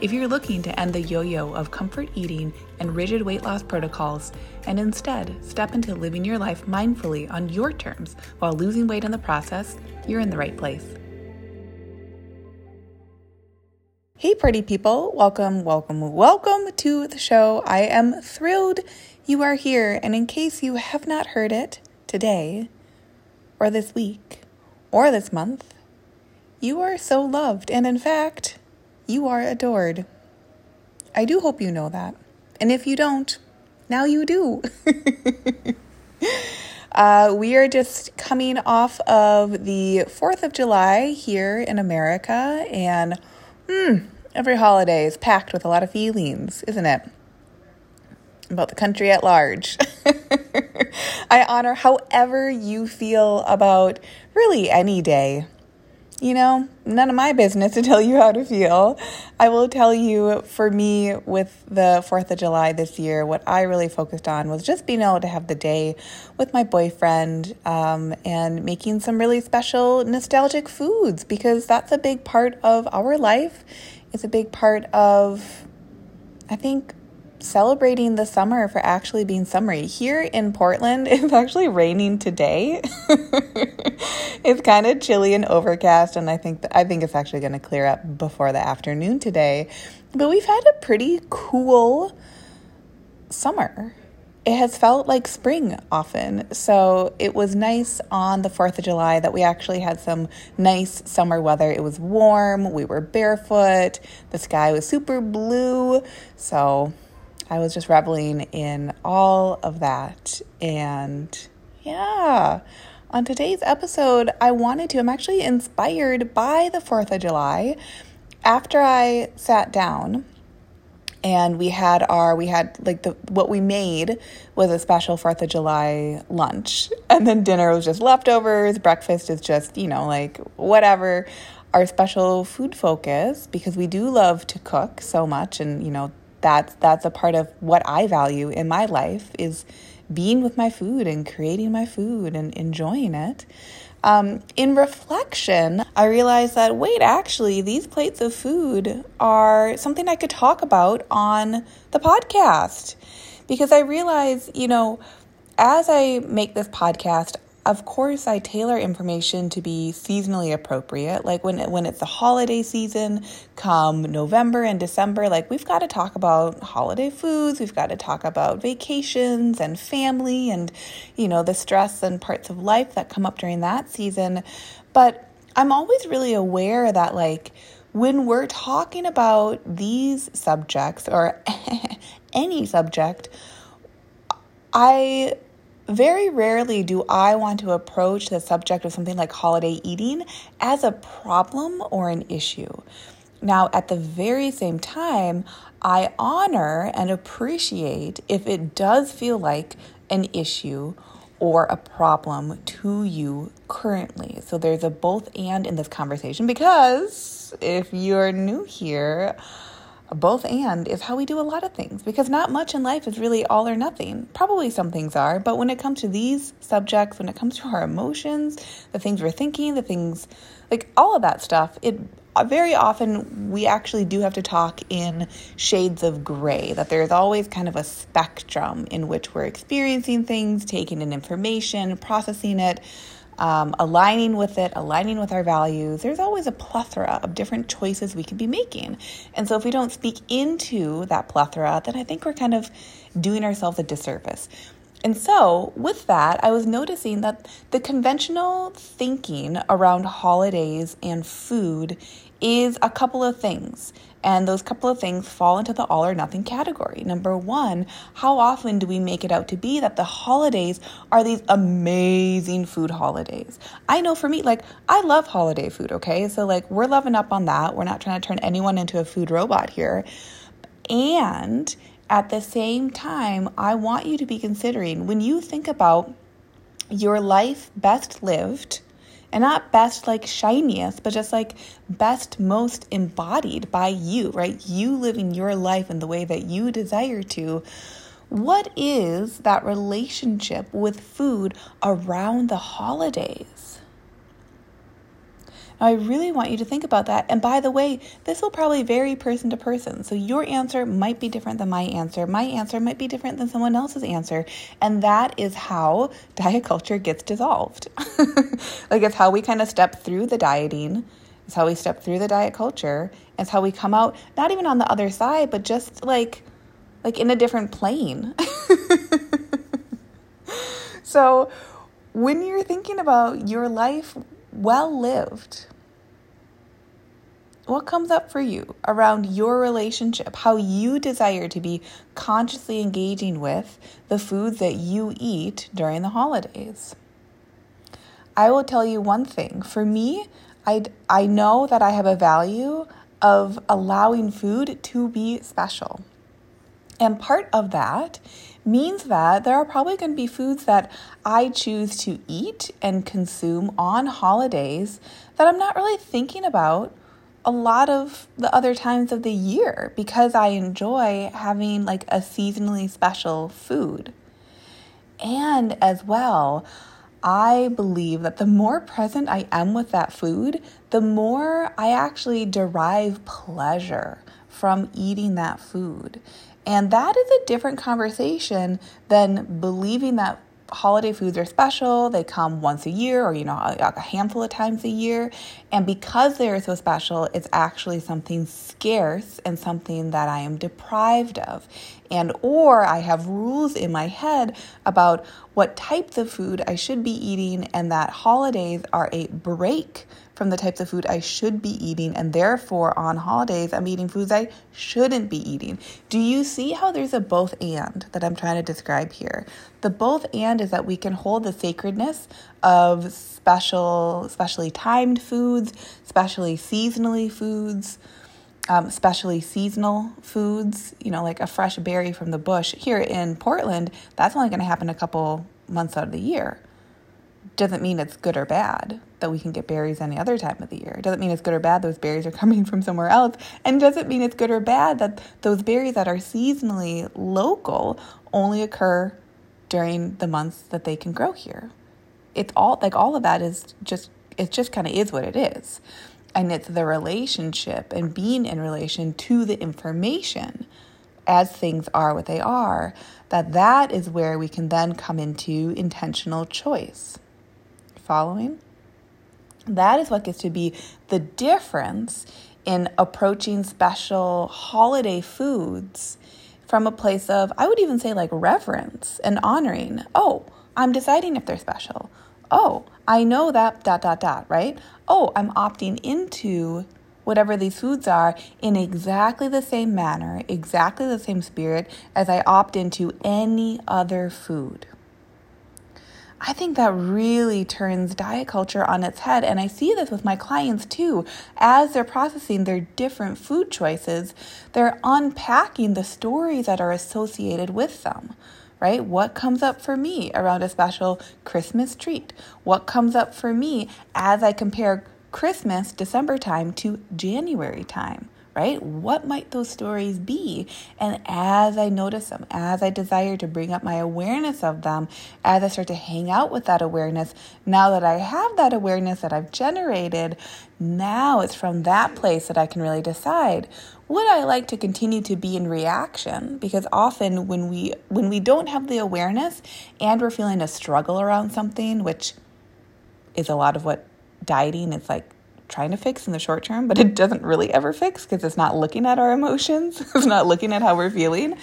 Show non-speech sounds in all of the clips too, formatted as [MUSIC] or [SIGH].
If you're looking to end the yo yo of comfort eating and rigid weight loss protocols and instead step into living your life mindfully on your terms while losing weight in the process, you're in the right place. Hey, pretty people. Welcome, welcome, welcome to the show. I am thrilled you are here. And in case you have not heard it today, or this week, or this month, you are so loved. And in fact, you are adored. I do hope you know that. And if you don't, now you do. [LAUGHS] uh, we are just coming off of the 4th of July here in America, and Hmm, every holiday is packed with a lot of feelings, isn't it? About the country at large. [LAUGHS] I honor however you feel about really any day. You know, none of my business to tell you how to feel. I will tell you, for me, with the 4th of July this year, what I really focused on was just being able to have the day with my boyfriend um, and making some really special nostalgic foods because that's a big part of our life. It's a big part of, I think, celebrating the summer for actually being summery. Here in Portland, [LAUGHS] it's actually raining today. [LAUGHS] it's kind of chilly and overcast, and I think I think it's actually going to clear up before the afternoon today. But we've had a pretty cool summer. It has felt like spring often. So it was nice on the 4th of July that we actually had some nice summer weather. It was warm, we were barefoot, the sky was super blue. So I was just reveling in all of that. And yeah, on today's episode, I wanted to, I'm actually inspired by the 4th of July. After I sat down, and we had our we had like the what we made was a special fourth of july lunch and then dinner was just leftovers breakfast is just you know like whatever our special food focus because we do love to cook so much and you know that's that's a part of what I value in my life is being with my food and creating my food and enjoying it. Um, in reflection, I realized that wait, actually, these plates of food are something I could talk about on the podcast because I realize, you know, as I make this podcast, of course I tailor information to be seasonally appropriate. Like when when it's the holiday season, come November and December, like we've got to talk about holiday foods, we've got to talk about vacations and family and you know, the stress and parts of life that come up during that season. But I'm always really aware that like when we're talking about these subjects or [LAUGHS] any subject, I very rarely do I want to approach the subject of something like holiday eating as a problem or an issue. Now, at the very same time, I honor and appreciate if it does feel like an issue or a problem to you currently. So there's a both and in this conversation because if you're new here, both and is how we do a lot of things because not much in life is really all or nothing. Probably some things are, but when it comes to these subjects, when it comes to our emotions, the things we're thinking, the things like all of that stuff, it uh, very often we actually do have to talk in shades of gray, that there's always kind of a spectrum in which we're experiencing things, taking in information, processing it um, aligning with it, aligning with our values, there's always a plethora of different choices we can be making. And so if we don't speak into that plethora, then I think we're kind of doing ourselves a disservice. And so, with that, I was noticing that the conventional thinking around holidays and food is a couple of things. And those couple of things fall into the all or nothing category. Number one, how often do we make it out to be that the holidays are these amazing food holidays? I know for me, like, I love holiday food, okay? So, like, we're loving up on that. We're not trying to turn anyone into a food robot here. And at the same time, I want you to be considering when you think about your life best lived And not best like shiniest, but just like best, most embodied by you, right? You living your life in the way that you desire to. What is that relationship with food around the holidays? I really want you to think about that. And by the way, this will probably vary person to person. So your answer might be different than my answer. My answer might be different than someone else's answer. And that is how diet culture gets dissolved. [LAUGHS] like it's how we kind of step through the dieting. It's how we step through the diet culture. It's how we come out not even on the other side, but just like like in a different plane. [LAUGHS] so when you're thinking about your life well lived, what comes up for you around your relationship, how you desire to be consciously engaging with the foods that you eat during the holidays. I will tell you one thing. For me, I, I know that I have a value of allowing food to be special. And part of that means that there are probably going to be foods that I choose to eat and consume on holidays that I'm not really thinking about a lot of the other times of the year because I enjoy having like a seasonally special food. And as well, I believe that the more present I am with that food, the more I actually derive pleasure from eating that food. And that is a different conversation than believing that holiday foods are special. They come once a year or, you know, a, a handful of times a year. And because they are so special, it's actually something scarce and something that I am deprived of. And or I have rules in my head about what types of food I should be eating and that holidays are a break from the types of food I should be eating, and therefore on holidays I'm eating foods I shouldn't be eating. Do you see how there's a both and that I'm trying to describe here? The both and is that we can hold the sacredness of special, specially timed foods, specially seasonally foods. Um, especially seasonal foods, you know, like a fresh berry from the bush. Here in Portland, that's only going to happen a couple months out of the year doesn't mean it's good or bad that we can get berries any other time of the year. It doesn't mean it's good or bad those berries are [LAUGHS] coming from somewhere else. And doesn't mean it's good or bad that those berries that are seasonally local only occur during the months that they can grow here. It's all like all of that is just it just kind of is what it is. And it's the relationship and being in relation to the information as things are what they are that that is where we can then come into intentional choice following? That is what gets to be the difference in approaching special holiday foods from a place of, I would even say, like reverence and honoring. Oh, I'm deciding if they're special. Oh, I know that, dot, dot, dot, right? Oh, I'm opting into whatever these foods are in exactly the same manner, exactly the same spirit as I opt into any other food. I think that really turns diet culture on its head. And I see this with my clients too. As they're processing their different food choices, they're unpacking the stories that are associated with them, right? What comes up for me around a special Christmas treat? What comes up for me as I compare Christmas, December time to January time? Right? What might those stories be? And as I notice them, as I desire to bring up my awareness of them, as I start to hang out with that awareness, now that I have that awareness that I've generated, now it's from that place that I can really decide would I like to continue to be in reaction because often when we when we don't have the awareness and we're feeling a struggle around something which is a lot of what dieting is like trying to fix in the short term, but it doesn't really ever fix because it's not looking at our emotions, [LAUGHS] it's not looking at how we're feeling.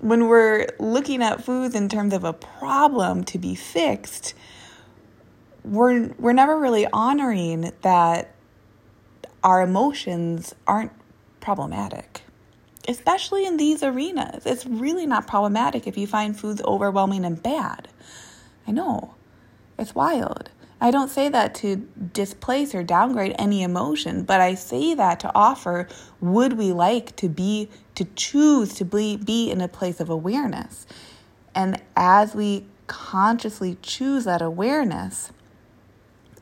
When we're looking at foods in terms of a problem to be fixed, we're we're never really honoring that our emotions aren't problematic. Especially in these arenas. It's really not problematic if you find foods overwhelming and bad. I know. It's wild. I don't say that to displace or downgrade any emotion, but I say that to offer would we like to be, to choose to be, be in a place of awareness. And as we consciously choose that awareness,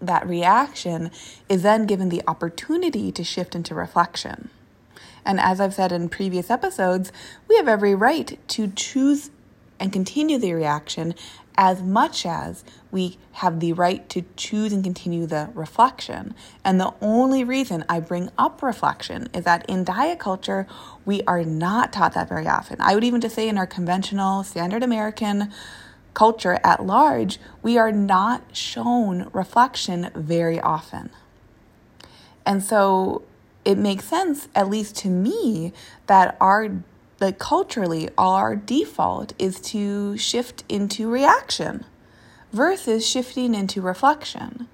that reaction is then given the opportunity to shift into reflection. And as I've said in previous episodes, we have every right to choose and continue the reaction as much as we have the right to choose and continue the reflection. And the only reason I bring up reflection is that in diet culture, we are not taught that very often. I would even just say in our conventional, standard American culture at large, we are not shown reflection very often. And so it makes sense, at least to me, that our like culturally our default is to shift into reaction versus shifting into reflection.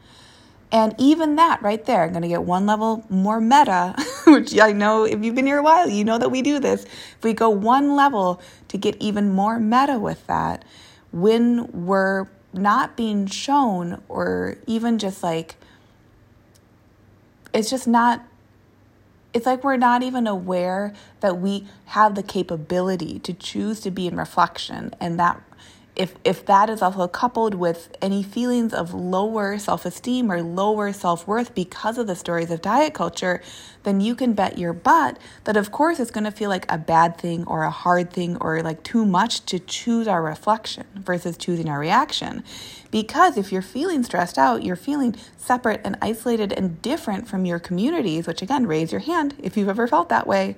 And even that right there, I'm going to get one level more meta, [LAUGHS] which I know if you've been here a while, you know that we do this. If we go one level to get even more meta with that, when we're not being shown or even just like, it's just not it's like we're not even aware that we have the capability to choose to be in reflection and that if if that is also coupled with any feelings of lower self-esteem or lower self-worth because of the stories of diet culture then you can bet your butt that of course it's going to feel like a bad thing or a hard thing or like too much to choose our reflection versus choosing our reaction because if you're feeling stressed out, you're feeling separate and isolated and different from your communities, which again, raise your hand if you've ever felt that way.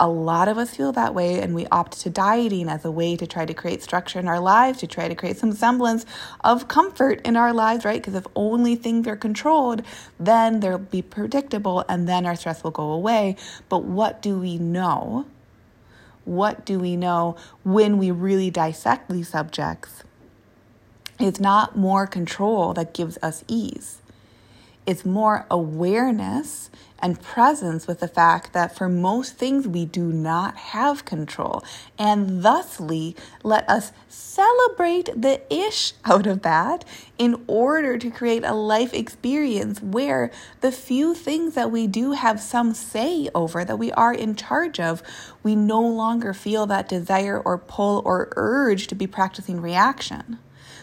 A lot of us feel that way, and we opt to dieting as a way to try to create structure in our lives, to try to create some semblance of comfort in our lives, right? Because if only things are controlled, then they'll be predictable and then our stress will go away. But what do we know? What do we know when we really dissect these subjects? It's not more control that gives us ease. It's more awareness and presence with the fact that for most things we do not have control. And thusly, let us celebrate the ish out of that in order to create a life experience where the few things that we do have some say over, that we are in charge of, we no longer feel that desire or pull or urge to be practicing reaction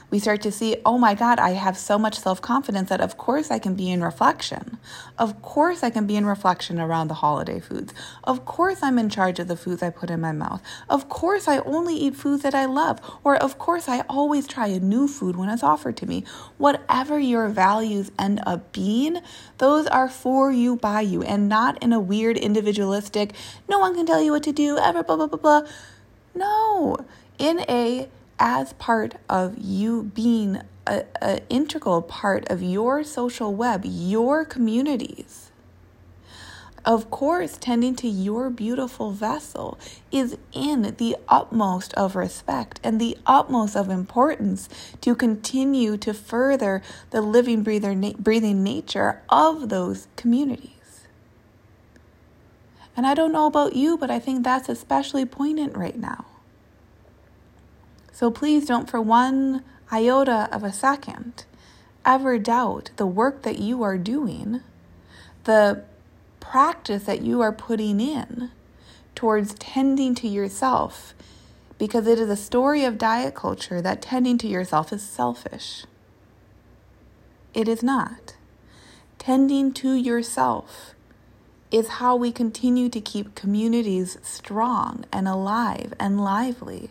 we start to see, oh my God, I have so much self confidence that of course I can be in reflection. Of course I can be in reflection around the holiday foods. Of course I'm in charge of the foods I put in my mouth. Of course I only eat foods that I love. Or of course I always try a new food when it's offered to me. Whatever your values end up being, those are for you by you and not in a weird individualistic, no one can tell you what to do, ever, blah, blah, blah, blah. No, in a as part of you being an integral part of your social web, your communities. Of course, tending to your beautiful vessel is in the utmost of respect and the utmost of importance to continue to further the living, breathing nature of those communities. And I don't know about you, but I think that's especially poignant right now. So please don't for one iota of a second ever doubt the work that you are doing, the practice that you are putting in towards tending to yourself, because it is a story of diet culture that tending to yourself is selfish. It is not. Tending to yourself is how we continue to keep communities strong and alive and lively.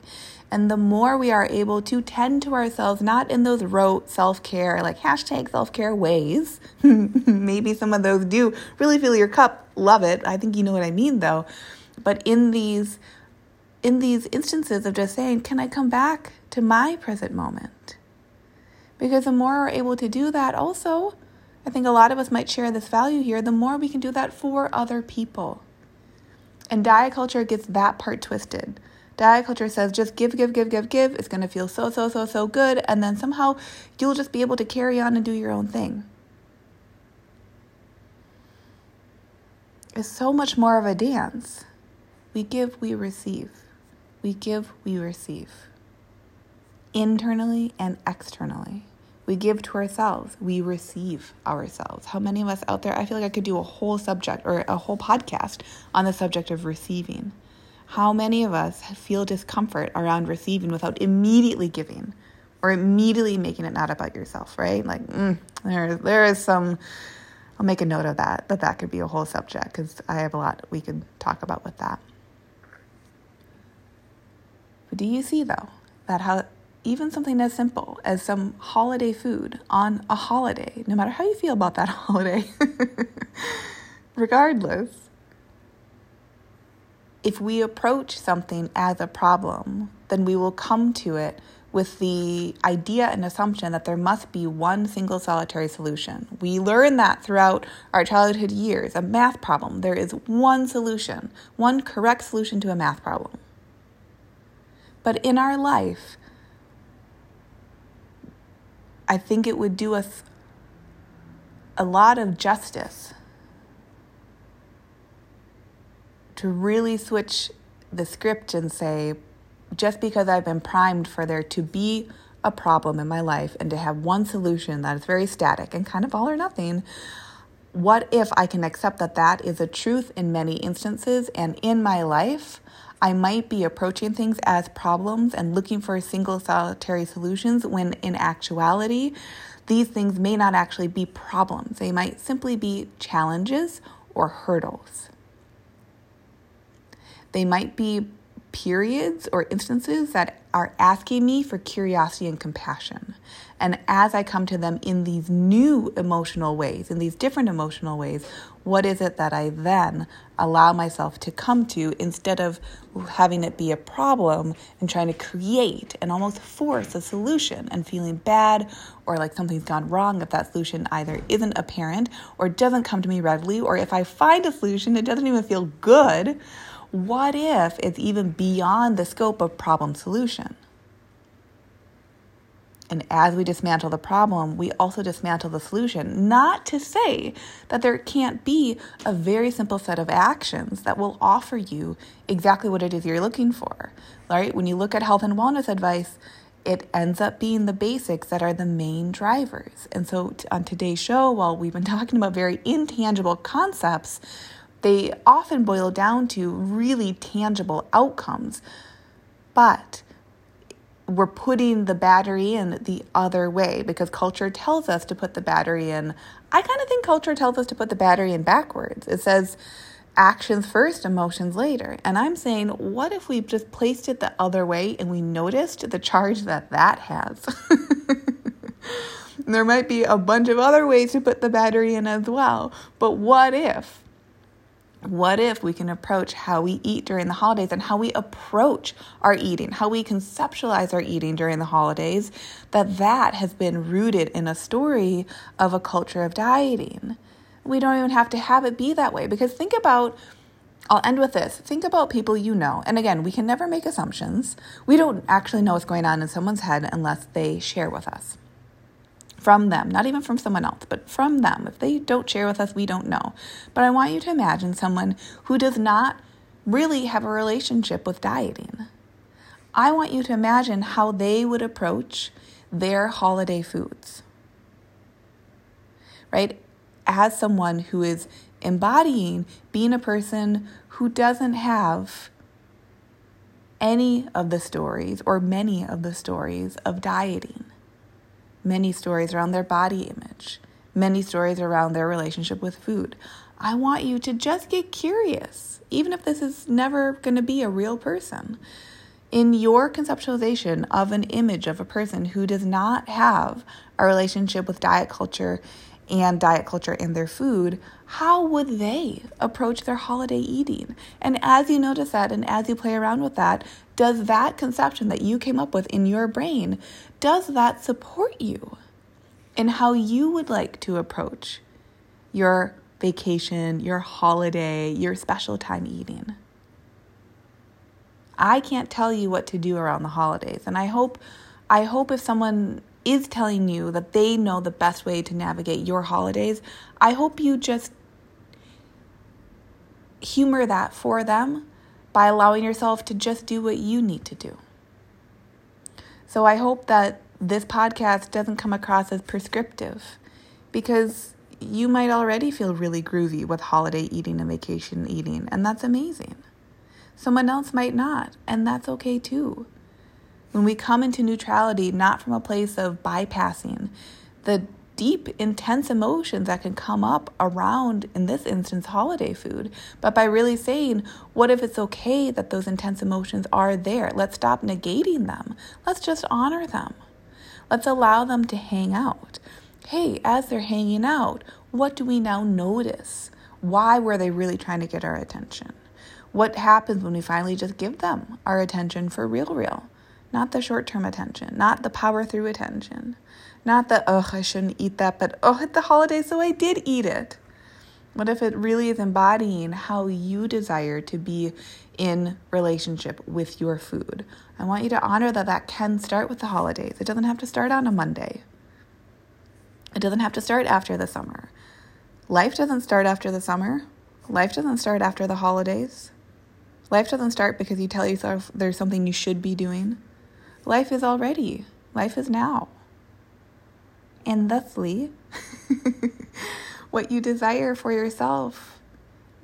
And the more we are able to tend to ourselves, not in those rote self care, like hashtag self care ways, [LAUGHS] maybe some of those do really fill your cup, love it. I think you know what I mean though. But in these, in these instances of just saying, can I come back to my present moment? Because the more we're able to do that, also, I think a lot of us might share this value here, the more we can do that for other people. And diet culture gets that part twisted. Diet culture says just give, give, give, give, give. It's going to feel so, so, so, so good. And then somehow you'll just be able to carry on and do your own thing. It's so much more of a dance. We give, we receive. We give, we receive. Internally and externally. We give to ourselves. We receive ourselves. How many of us out there? I feel like I could do a whole subject or a whole podcast on the subject of receiving. How many of us feel discomfort around receiving without immediately giving? or immediately making it not about yourself, right? Like, mm, there, there is some, I'll make a note of that, that that could be a whole subject because I have a lot we could talk about with that. But do you see, though, that how even something as simple as some holiday food on a holiday, no matter how you feel about that [LAUGHS] holiday, regardless, if we approach something as a problem, then we will come to it with the idea and assumption that there must be one single solitary solution. We learn that throughout our childhood years. A math problem, there is one solution, one correct solution to a math problem. But in our life, I think it would do us a lot of justice to really switch the script and say, just because I've been primed for there to be a problem in my life and to have one solution that is very static and kind of all or nothing, what if I can accept that that is a truth in many instances and in my life? I might be approaching things as problems and looking for single solitary solutions when in actuality, these things may not actually be problems. They might simply be challenges or hurdles. They might be periods or instances that are asking me for curiosity and compassion. And as I come to them in these new emotional ways, in these different emotional ways, what is it that I then allow myself to come to instead of having it be a problem and trying to create and almost force a solution and feeling bad or like something's gone wrong if that solution either isn't apparent or doesn't come to me readily, or if I find a solution, it doesn't even feel good what if it's even beyond the scope of problem solution? And as we dismantle the problem, we also dismantle the solution. Not to say that there can't be a very simple set of actions that will offer you exactly what it is you're looking for. Right? When you look at health and wellness advice, it ends up being the basics that are the main drivers. And so on today's show, while we've been [LAUGHS] talking about very intangible concepts, they often boil down to really tangible outcomes. But we're putting the battery in the other way because culture tells us to put the battery in. I kind of think culture tells us to put the battery in backwards. It says actions first, emotions later. And I'm saying, what if we just placed it the other way and we noticed the charge that that has? [LAUGHS] there might be a bunch of other ways to put the battery in as well. But what if what if we can approach how we eat during the holidays and how we approach our eating, how we conceptualize our eating during the holidays, that that has been rooted in a story of a culture of dieting. We don't even have to have it be that way because think about I'll end with this. Think about people you know. And again, we can never make assumptions. We don't actually know what's going on in someone's head unless they share with us from them, not even from someone else, but from them. If they don't share with us, we don't know. But I want you to imagine someone who does not really have a relationship with dieting. I want you to imagine how they would approach their holiday foods. Right? As someone who is embodying being a person who doesn't have any of the stories or many of the stories of dieting many stories around their body image, many stories around their relationship with food. I want you to just get curious, even if this is never going to be a real person. In your conceptualization of an image of a person who does not have a relationship with diet culture and diet culture and their food, how would they approach their holiday eating? And as you notice that and as you play around with that, does that conception that you came up with in your brain, does that support you in how you would like to approach your vacation, your holiday, your special time eating? I can't tell you what to do around the holidays, and I hope I hope if someone is telling you that they know the best way to navigate your holidays, I hope you just humor that for them by allowing yourself to just do what you need to do. So I hope that this podcast doesn't come across as prescriptive because you might already feel really groovy with holiday eating and vacation eating, and that's amazing. Someone else might not, and that's okay too. When we come into neutrality, not from a place of bypassing the deep, intense emotions that can come up around, in this instance, holiday food, but by really saying, what if it's okay that those intense emotions are there? Let's stop negating them. Let's just honor them. Let's allow them to hang out. Hey, as they're hanging out, what do we now notice? Why were they really trying to get our attention? What happens when we finally just give them our attention for real, real? Not the short term attention, not the power through attention, not that, oh, I shouldn't eat that, but oh, at the holidays, so I did eat it. What if it really is embodying how you desire to be in relationship with your food? I want you to honor that that can start with the holidays. It doesn't have to start on a Monday. It doesn't have to start after the summer. Life doesn't start after the summer. Life doesn't start after the holidays. Life doesn't start because you tell yourself there's something you should be doing. Life is already. Life is now. And thusly, [LAUGHS] what you desire for yourself,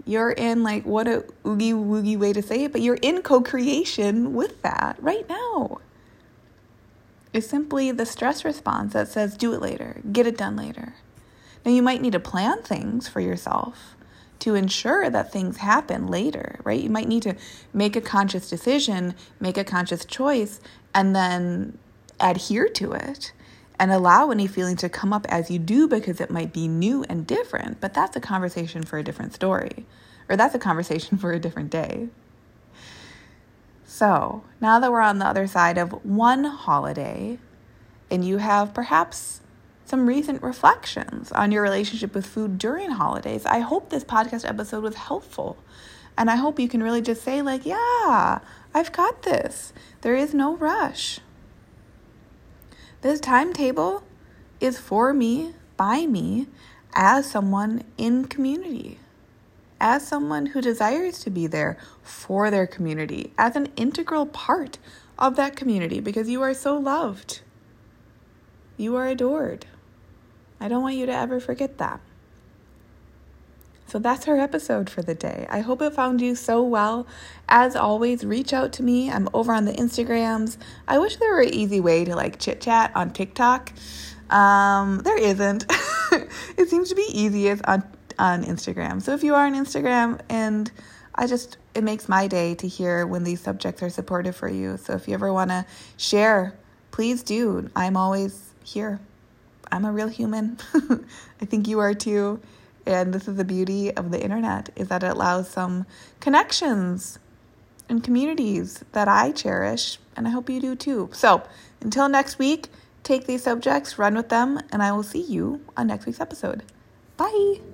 you're in like what a oogie woogie way to say it, but you're in co creation with that right now. It's simply the stress response that says, do it later, get it done later. Now, you might need to plan things for yourself to ensure that things happen later, right? You might need to make a conscious decision, make a conscious choice, and then adhere to it and allow any feeling to come up as you do because it might be new and different. But that's a conversation for a different story, or that's a conversation [LAUGHS] for a different day. So now that we're on the other side of one holiday, and you have perhaps some recent reflections on your relationship with food during holidays. I hope this podcast episode was helpful. And I hope you can really just say, like, yeah, I've got this. There is no rush. This timetable is for me, by me, as someone in community, as someone who desires to be there for their community, as an integral part of that community, because you are so loved. You are adored. I don't want you to ever forget that. So that's our episode for the day. I hope it found you so well. As always, reach out to me. I'm over on the Instagrams. I wish there were an easy way to like chit chat on TikTok. Um, there isn't. [LAUGHS] it seems to be easiest on on Instagram. So if you are on Instagram and I just it makes my day to hear when these subjects are supportive for you. So if you ever want to share, please do. I'm always here. I'm a real human. [LAUGHS] I think you are too. And this is the beauty of the internet is that it allows some connections and communities that I cherish and I hope you do too. So, until next week, take these subjects, run with them, and I will see you on next week's episode. Bye.